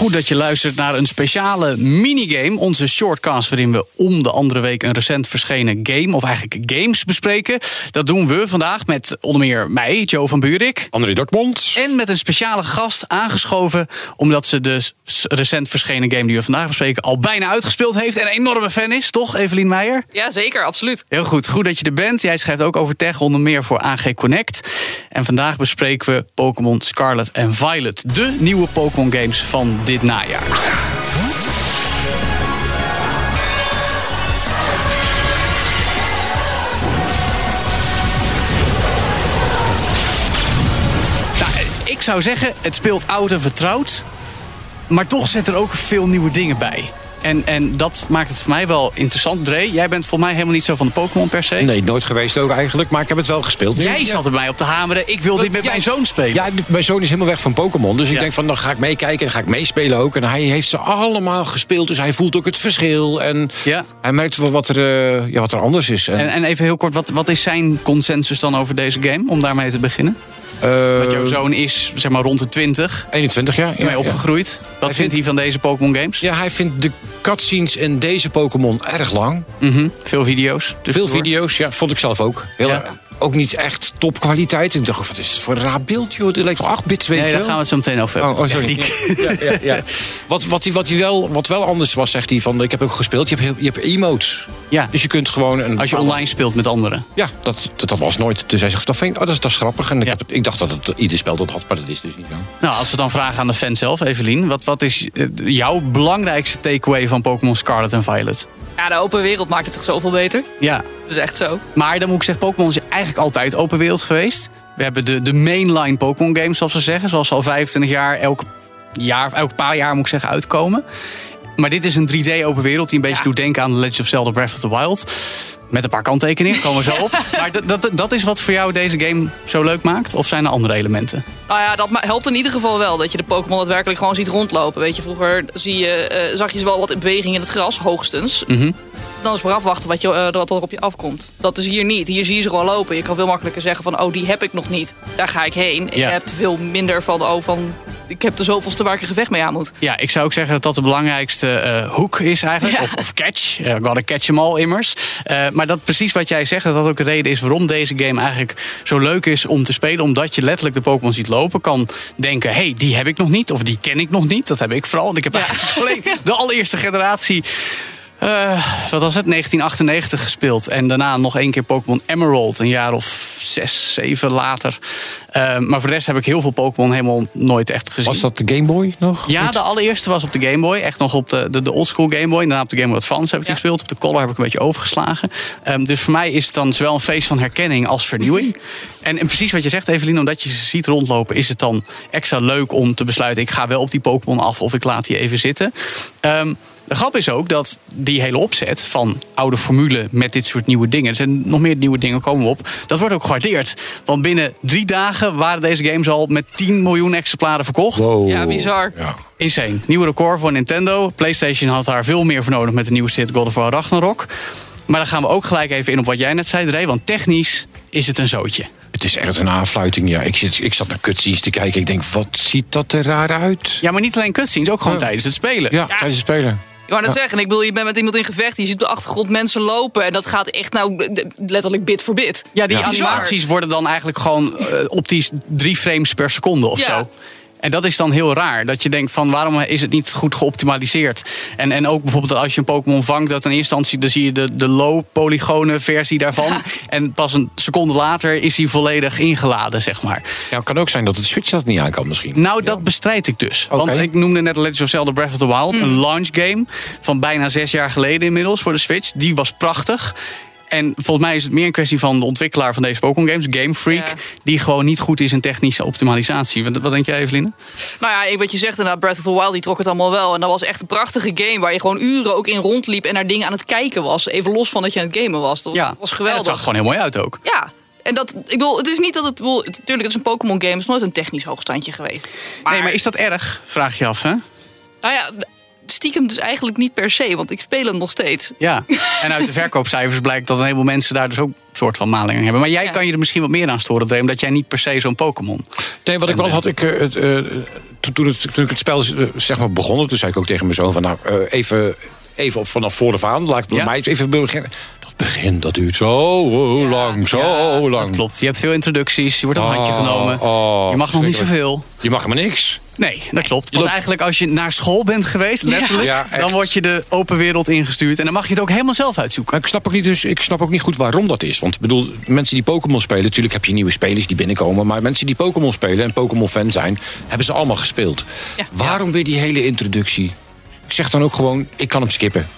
Goed dat je luistert naar een speciale minigame. Onze shortcast waarin we om de andere week een recent verschenen game... of eigenlijk games bespreken. Dat doen we vandaag met onder meer mij, Joe van Buurik. André Dortmund. En met een speciale gast aangeschoven... omdat ze de recent verschenen game die we vandaag bespreken... al bijna uitgespeeld heeft en een enorme fan is. Toch, Evelien Meijer? Ja, zeker, absoluut. Heel goed, goed dat je er bent. Jij schrijft ook over tech, onder meer voor AG Connect. En vandaag bespreken we Pokémon Scarlet en Violet. De nieuwe Pokémon games van dit najaar. Nou, ik zou zeggen, het speelt oud en vertrouwd. Maar toch zet er ook veel nieuwe dingen bij. En, en dat maakt het voor mij wel interessant. Dre, jij bent volgens mij helemaal niet zo van de Pokémon per se. Nee, nooit geweest ook eigenlijk, maar ik heb het wel gespeeld. Jij Ja. zat er mij op te hameren. Ik wil dit met Ja, mijn zoon spelen. Ja, mijn zoon is helemaal weg van Pokémon. Dus ik Ja. denk van, dan ga ik meekijken en ga ik meespelen ook. En hij heeft ze allemaal gespeeld, dus hij voelt ook het verschil. En Ja. hij merkt wel wat er, eh, ja, wat er anders is. En, En, en even heel kort, wat, wat is zijn consensus dan over deze game? Om daarmee te beginnen. eh, Want jouw zoon is zeg maar rond de 20. 21 jaar. Ben je opgegroeid? Wat vindt vindt- hij van deze Pokémon games? Ja, hij vindt de cutscenes in deze Pokémon erg lang. Mhm. Veel video's. Veel tussendoor. video's, ja, vond ik zelf ook. Heel, Ja. Ook niet echt topkwaliteit. Ik dacht, wat is het voor een raar beeld, joh? Dit lijkt wel 8 bits, weet Nee, je daar gaan we het zo meteen over hebben. Oh, oh, sorry. Ja, ja, ja. Wat, wat, hij, wat, hij wel, wat wel anders was, zegt hij van... Ik heb ook gespeeld, je hebt, je hebt emotes. Ja, Dus je kunt gewoon... Een, als je online speelt met anderen. Ja, dat, dat, dat was nooit. Dus hij zegt, dat, vind ik, oh, dat, is, dat is grappig. En ik, heb het, ik dacht dat het, ieder spel dat had, maar dat is dus niet zo. Nou, als we dan vragen aan de fan zelf, Evelien. Wat, wat is eh, jouw belangrijkste takeaway van Pokémon Scarlet en Violet? Ja, de open wereld maakt het toch zoveel beter. Ja, Het is echt zo. Maar dan moet ik zeggen, Pokémon is eigenlijk altijd open wereld geweest. We hebben de, de mainline Pokémon games, zoals ze zeggen. Zoals ze al 25 jaar, elke, jaar, elke paar jaar moet ik zeggen, uitkomen. Maar dit is een 3D open wereld die een beetje Ja. doet denken aan The Legend of Zelda Breath of the Wild. Met een paar kanttekeningen, komen we zo op. Maar dat, is wat voor jou deze game zo leuk maakt? Of zijn er andere elementen? Nou ja, dat helpt in ieder geval wel. Dat je de Pokémon daadwerkelijk gewoon ziet rondlopen. Weet je, vroeger zie je, eh, zag je ze wel wat in beweging in het gras, hoogstens. Mhm. Dan is maar afwachten wat, je, eh, wat er op je afkomt. Dat is hier niet. Hier zie je ze gewoon lopen. Je kan veel makkelijker zeggen van, oh, die heb ik nog niet. Daar ga ik heen. En Ja. je hebt veel minder van, oh, van... Ik heb de zoveelste waar ik een gevecht mee aan moet. Ja, ik zou ook zeggen dat dat de belangrijkste eh, hoek is eigenlijk. Ja. Of, of catch. Uh, gotta catch them all immers. Eh, maar dat precies wat jij zegt, dat dat ook de reden is waarom deze game eigenlijk zo leuk is om te spelen. Omdat je letterlijk de Pokémon ziet lopen. Kan denken, hé, hey, die heb ik nog niet. Of die ken ik nog niet. Dat heb ik vooral. Want ik heb Ja. eigenlijk alleen de allereerste generatie... eh, wat was het? 1998 gespeeld. En daarna nog één keer Pokémon Emerald. Een jaar of zes, zeven later. Eh, maar voor de rest heb ik heel veel Pokémon helemaal nooit echt gezien. Was dat de Game Boy nog? Ja, de allereerste was op de Game Boy. Echt nog op de, de, de oldschool Game Boy. En daarna op de Game Boy Advance heb ik Ja. gespeeld. Op de Color heb ik een beetje overgeslagen. Ehm, dus voor mij is het dan zowel een feest van herkenning als vernieuwing. en, en precies wat je zegt, Evelien, omdat je ze ziet rondlopen... is het dan extra leuk om te besluiten... ik ga wel op die Pokémon af of ik laat die even zitten. Ehm, de grap is ook dat die hele opzet van oude formule met dit soort nieuwe dingen... er zijn nog meer nieuwe dingen komen op, dat wordt ook gewaardeerd. Want binnen drie dagen waren deze games al met 10 miljoen exemplaren verkocht. Wow. Ja, bizar. Ja. Insane. Nieuwe record voor Nintendo. PlayStation had daar veel meer voor nodig met de nieuwe hit God of War Ragnarok. Maar dan gaan we ook gelijk even in op wat jij net zei, Dre. Want technisch is het een zootje. Het is echt een aanfluiting, ja. Ik, zit, ik zat naar cutscenes te kijken. Ik denk, wat ziet dat er raar uit? Ja, maar niet alleen cutscenes, ook gewoon Ja. tijdens het spelen. Ja, tijdens het spelen. Ik wou net zeggen, ik bedoel, je bent met iemand in gevecht. Je ziet op de achtergrond mensen lopen. En dat gaat echt nou letterlijk bit voor bit. Ja, die Ja. animaties worden dan eigenlijk gewoon eh, optisch drie frames per seconde of Ja. zo. En dat is dan heel raar. Dat je denkt van waarom is het niet goed geoptimaliseerd? En, en ook bijvoorbeeld als je een Pokémon vangt, dat in eerste instantie dan zie je de, de low polygone versie daarvan. En pas een seconde later is hij volledig ingeladen, zeg maar. Ja, het kan ook zijn dat het Switch dat niet aan kan misschien. Nou, dat bestrijd ik dus. Want ik noemde net Legend of Zelda Breath of the Wild. Een launch game van bijna zes jaar geleden inmiddels voor de Switch. Die was prachtig. En volgens mij is het meer een kwestie van de ontwikkelaar van deze Pokémon games, Game Freak, Ja. die gewoon niet goed is in technische optimalisatie. Wat, wat denk jij, Eveline? Nou ja, wat je zegt inderdaad, Breath of the Wild, die trok het allemaal wel. En dat was echt een prachtige game waar je gewoon uren ook in rondliep en naar dingen aan het kijken was. Even los van dat je aan het gamen was. Dat Ja, was En geweldig. het zag gewoon heel mooi uit ook. Ja. En dat, ik bedoel, het is niet dat het, bedoel, natuurlijk, het is een Pokémon game, het is nooit een technisch hoogstandje geweest. Nee, maar is dat erg? Vraag je af, hè? Nou ja, stiekem dus eigenlijk niet per se, want ik speel hem nog steeds. Ja. En uit de verkoopcijfers blijkt dat een heleboel mensen daar dus ook een soort van maling aan hebben. Maar jij Ja. kan je er misschien wat meer aan storen, Dreem, omdat jij niet per se zo'n Pokémon. Nee, wat ik wel had, ik, eh, het, eh, toen, toen, het, toen ik het spel eh, zeg maar begon, toen zei ik ook tegen mijn zoon van nou, eh, even, even vanaf voor aan. Laat ik bij Ja. mij even beginnen. Begin, dat duurt zo lang, zo lang. Dat klopt. Je hebt veel introducties, je wordt een handje Oh, genomen. oh, je mag nog niet zoveel. Je mag maar niks. Nee, dat klopt. Want eigenlijk als je naar school bent geweest, letterlijk, Ja, dan word je de open wereld ingestuurd. En dan mag je het ook helemaal zelf uitzoeken. Maar ik snap ook niet, dus, ik snap ook niet goed waarom dat is. Want ik bedoel, mensen die Pokémon spelen, natuurlijk heb je nieuwe spelers die binnenkomen. Maar mensen die Pokémon spelen en Pokémon-fan zijn, hebben ze allemaal gespeeld. Ja. Waarom weer die hele introductie? Ik zeg dan ook gewoon, ik kan hem skippen.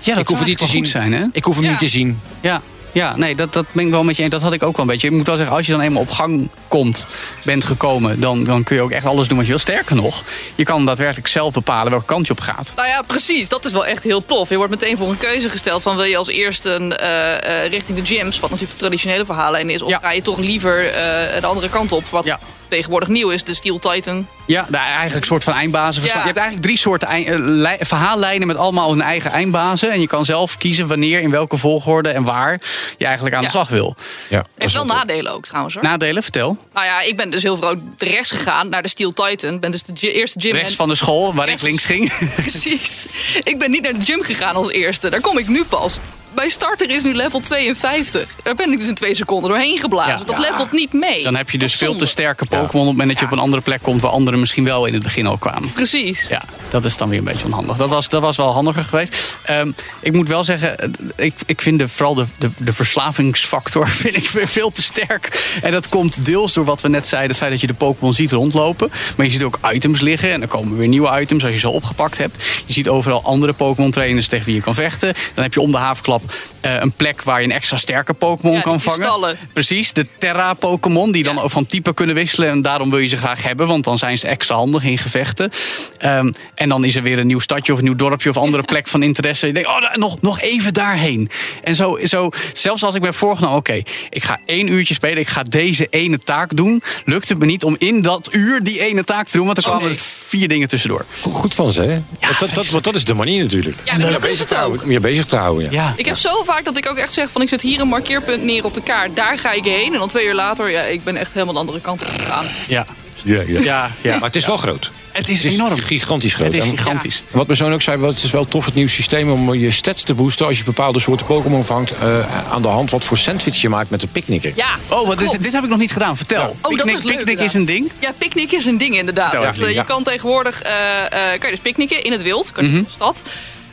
Ja, dat ik hoef het niet te zien. zijn, hè? Ik hoef hem Ja. niet te zien. Ja, ja nee, dat, dat ben ik wel met je eens. Dat had ik ook wel een beetje. Ik moet wel zeggen, als je dan eenmaal op gang komt, bent gekomen, dan, dan kun je ook echt alles doen wat je wil. Sterker nog, je kan daadwerkelijk zelf bepalen welke kant je op gaat. Nou ja, precies. Dat is wel echt heel tof. Je wordt meteen voor een keuze gesteld van wil je als eerste een, eh, eh, richting de gyms, wat natuurlijk de traditionele verhalen is, of Ja. ga je toch liever eh, de andere kant op, wat Ja. Tegenwoordig nieuw is, de Steel Titan. Ja, de, eigenlijk een soort van eindbazen. Ja. Je hebt eigenlijk drie soorten eind- eh, verhaallijnen met allemaal hun eigen eindbazen. En je kan zelf kiezen wanneer, in welke volgorde en waar je eigenlijk aan de slag wil. Ja, Heeft is wel nadelen ook trouwens hoor. Nadelen, vertel. Nou ja, ik ben dus heel vroeg rechts gegaan naar de Steel Titan. Ben dus de eerste gym. Rechts en- van de school, waar ik links ging. Precies. Ik ben niet naar de gym gegaan als eerste. Daar kom ik nu pas. Mijn starter is nu level 52. Daar ben ik dus in twee seconden doorheen geblazen. Ja. Dat levelt niet mee. Dan heb je dus veel te sterke Pokémon op het moment dat je op een andere plek komt waar anderen misschien wel in het begin al kwamen. Precies. Ja, dat is dan weer een beetje onhandig. Dat was, dat was wel handiger geweest. Ehm, ik moet wel zeggen, eh, ik, ik vind de, vooral de, de, de verslavingsfactor vind ik weer veel te sterk. En dat komt deels door wat we net zeiden, het feit dat je de Pokémon ziet rondlopen. Maar je ziet ook items liggen en er komen weer nieuwe items als je ze opgepakt hebt. Je ziet overal andere Pokémon trainers tegen wie je kan vechten. Dan heb je om de havenklap eh, een plek waar je een extra sterke Pokémon Ja, kan vangen. kristallen. Precies, de Terra Pokémon die dan ook van type kunnen wisselen. En daarom wil je ze graag hebben, want dan zijn ze extra handig in gevechten. Ehm, en dan is er weer een nieuw stadje of een nieuw dorpje of andere plek van interesse. Je denkt, oh, nou, nog, nog even daarheen. En zo, zo, zelfs als ik heb voorgenomen, oké, ik ga één uurtje spelen. Ik ga deze ene taak doen. Lukt het me niet om in dat uur die ene taak te doen. Want er kwamen nee. vier dingen tussendoor. Goed- van ze, hè? want, dat, dat, want dat is de manier natuurlijk. Ja, om je bezig te houden. Om je bezig te houden, ja. Ja, Ik heb zo vaak dat ik ook echt zeg van ik zet hier een markeerpunt neer op de kaart. Daar ga ik heen. En dan twee uur later, ja, ik ben echt helemaal de andere kant op gegaan. ja, Ja, ja. ja, ja. Maar het is wel groot. Het is enorm. gigantisch groot. Het is gigantisch. En Wat mijn zoon ook zei, het is wel tof het nieuwe systeem om je stats te boosten als je bepaalde soorten Pokémon vangt. eh, aan de hand wat voor sandwich je maakt met de picknicker. Ja, Oh, wat, dit, dit heb ik nog niet gedaan. Vertel. Oh, dat Picnic- is leuk, Picnic is inderdaad. een ding. Ja, picknick is een ding inderdaad. Dus, even, eh, ja. Je kan tegenwoordig eh, eh, kan je dus picknicken in het wild, kan je in de stad.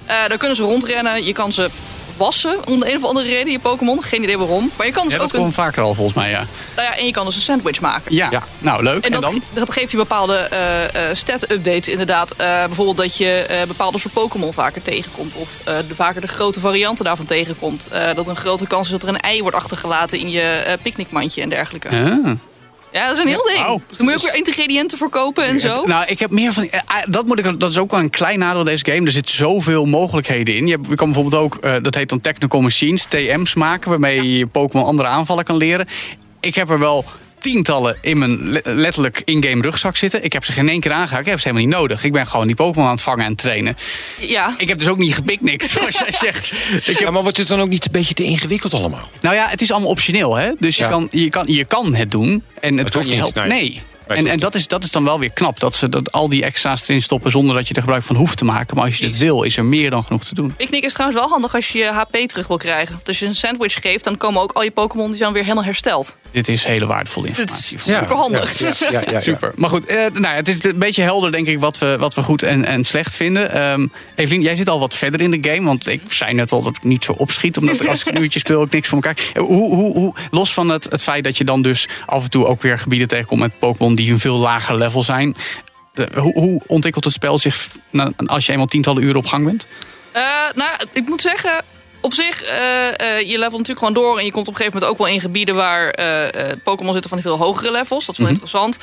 Eh, dan kunnen ze rondrennen. Je kan ze wassen om de een of andere reden, je Pokémon. Geen idee waarom. Maar je kan dus Ja, dat ook een, kwam vaker al volgens mij, ja. nou ja, en je kan dus een sandwich maken. Ja, Ja. nou leuk. En En, dat, dan? dat geeft je bepaalde eh, eh, stat-updates inderdaad. Eh, bijvoorbeeld dat je eh, bepaalde soort Pokémon vaker tegenkomt. Of eh, de, vaker de grote varianten daarvan tegenkomt. Eh, dat er een grote kans is dat er een ei wordt achtergelaten in je eh picknickmandje en dergelijke. Ah. Ja, dat is een heel ding. Dus dan moet je ook weer ingrediënten verkopen en zo. Nou, ik heb meer van. eh, eh, Dat, moet ik, dat is ook wel een klein nadeel deze game. Er zitten zoveel mogelijkheden in. Je, hebt, je kan bijvoorbeeld ook, eh, dat heet dan Technical Machines, TM's maken, waarmee je je Pokémon andere aanvallen kan leren. Ik heb er wel tientallen in mijn le- letterlijk in-game rugzak zitten. Ik heb ze geen één keer aangeraakt. Ik heb ze helemaal niet nodig. Ik ben gewoon die Pokémon aan het vangen en trainen. Ja. Ik heb dus ook niet gepicnict, zoals jij zegt. Ik heb Ja, maar wordt het dan ook niet een beetje te ingewikkeld allemaal? Nou ja, het is allemaal optioneel, hè? Dus je, Ja. kan, je, kan, je kan het doen en het, hoeft je niet, helpen. nee. Nee. En, en dat, is, dat is dan wel weer knap. Dat ze dat, al die extra's erin stoppen zonder dat je er gebruik van hoeft te maken. Maar als je het wil, is er meer dan genoeg te doen. Picknick is trouwens wel handig als je je HP terug wil krijgen. Want als je een sandwich geeft, dan komen ook al je Pokémon die zijn weer helemaal hersteld. Dit is hele waardevolle informatie. is superhandig. Ja, ja, ja, ja, ja. Super. Maar goed, eh, nou, ja, het is een beetje helder, denk ik, wat we, wat we goed en, en slecht vinden. Ehm Evelien, jij zit al wat verder in de game. Want ik zei net al dat ik niet zo opschiet. Omdat ik als ik een uurtje speel, ook niks voor elkaar. Eh, Hoe, hoe, hoe, los van het, het feit dat je dan dus af en toe ook weer gebieden tegenkomt met Pokémon die een veel lager level zijn. eh, hoe, hoe ontwikkelt het spel zich als je eenmaal tientallen uren op gang bent? Eh, nou, ik moet zeggen, op zich, eh, je levelt natuurlijk gewoon door. En je komt op een gegeven moment ook wel in gebieden waar Pokémon zitten van die veel hogere levels. Dat is wel Mhm. interessant.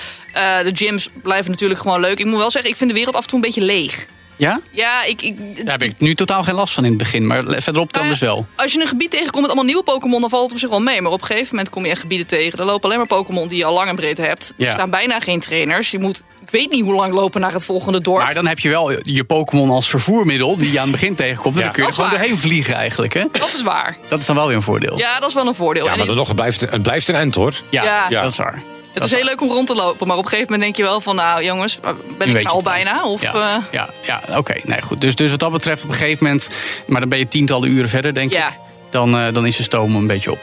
De gyms blijven natuurlijk gewoon leuk. Ik moet wel zeggen, ik vind de wereld af en toe een beetje leeg. Ja? Ja, ik, ik, Daar heb ik nu totaal geen last van in het begin. Maar verderop dan dus wel. Als je een gebied tegenkomt met allemaal nieuwe Pokémon, dan valt het op zich wel mee. Maar op een gegeven moment kom je echt gebieden tegen. Er lopen alleen maar Pokémon die je al lang en breed hebt. Ja. Er staan bijna geen trainers. Je moet, ik weet niet hoe lang lopen naar het volgende dorp. Maar dan heb je wel je Pokémon als vervoermiddel die je aan het begin tegenkomt. En Ja. dan kun je er gewoon waar. doorheen vliegen eigenlijk. Hè? Dat is waar. Dat is dan wel weer een voordeel. Ja, dat is wel een voordeel. Ja, maar dan nog, het blijft, het blijft een end hoor. Ja, Ja. Ja. dat is waar. Het is heel leuk om rond te lopen. Maar op een gegeven moment denk je wel van... Nou jongens, ben ik nou al bijna? Of, ja, eh, ja, ja oké. Nee, goed. Dus, dus wat dat betreft op een gegeven moment... Maar dan ben je tientallen uren verder, denk Ja. ik. Dan, eh, dan is de stoom een beetje op.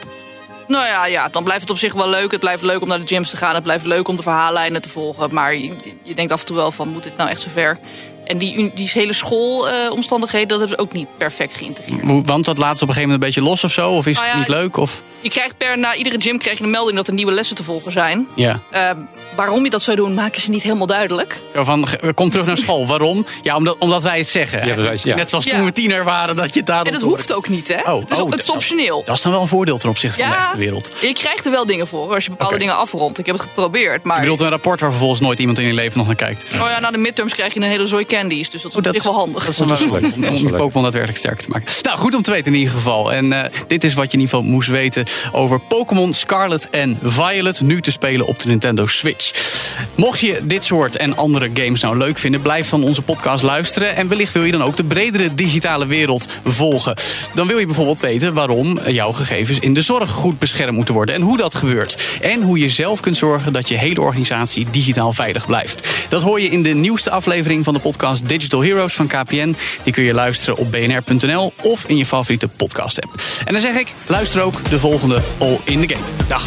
Nou ja, ja, dan blijft het op zich wel leuk. Het blijft leuk om naar de gyms te gaan. Het blijft leuk om de verhaallijnen te volgen. Maar je, je denkt af en toe wel van, moet dit nou echt zover? En die, die hele schoolomstandigheden, dat hebben ze ook niet perfect geïntegreerd. Want dat laat ze op een gegeven moment een beetje los of zo? Of is Nou het ja, niet leuk? Of, Je krijgt per na iedere gym krijg je een melding dat er nieuwe lessen te volgen zijn. ja. Eh, waarom je dat zou doen, maken ze niet helemaal duidelijk. Zo van, ge- kom terug naar school. Waarom? Ja, omdat, omdat wij het zeggen. Ja, wij- ja. Net zoals Ja. toen we tiener waren, dat je het daarom En dat hoeft ook niet, hè? Oh, het is, oh, het is dat- optioneel. Dat is dan wel een voordeel ten opzichte van de echte wereld. je krijgt er wel dingen voor als je bepaalde dingen afrondt. Ik heb het geprobeerd, maar... Je bedoelt een rapport waar vervolgens nooit iemand in je leven nog naar kijkt. Oh ja, na de midterms krijg je een hele zooi candies. Dus dat is zich wel handig. Dat is wel leuk. om, je. Pokémon daadwerkelijk sterker te maken. Nou, goed om te weten in ieder geval. En eh, dit is wat je in ieder geval moest weten over Pokémon Scarlet en Violet. Nu te spelen op de Nintendo Switch. Mocht je dit soort en andere games nou leuk vinden, blijf dan onze podcast luisteren. En wellicht wil je dan ook de bredere digitale wereld volgen. Dan wil je bijvoorbeeld weten waarom jouw gegevens in de zorg goed beschermd moeten worden. En hoe dat gebeurt. En hoe je zelf kunt zorgen dat je hele organisatie digitaal veilig blijft. Dat hoor je in de nieuwste aflevering van de podcast Digital Heroes van KPN. Die kun je luisteren op bnr.nl of in je favoriete podcast app. En dan zeg ik, luister ook de volgende All in the Game. Dag.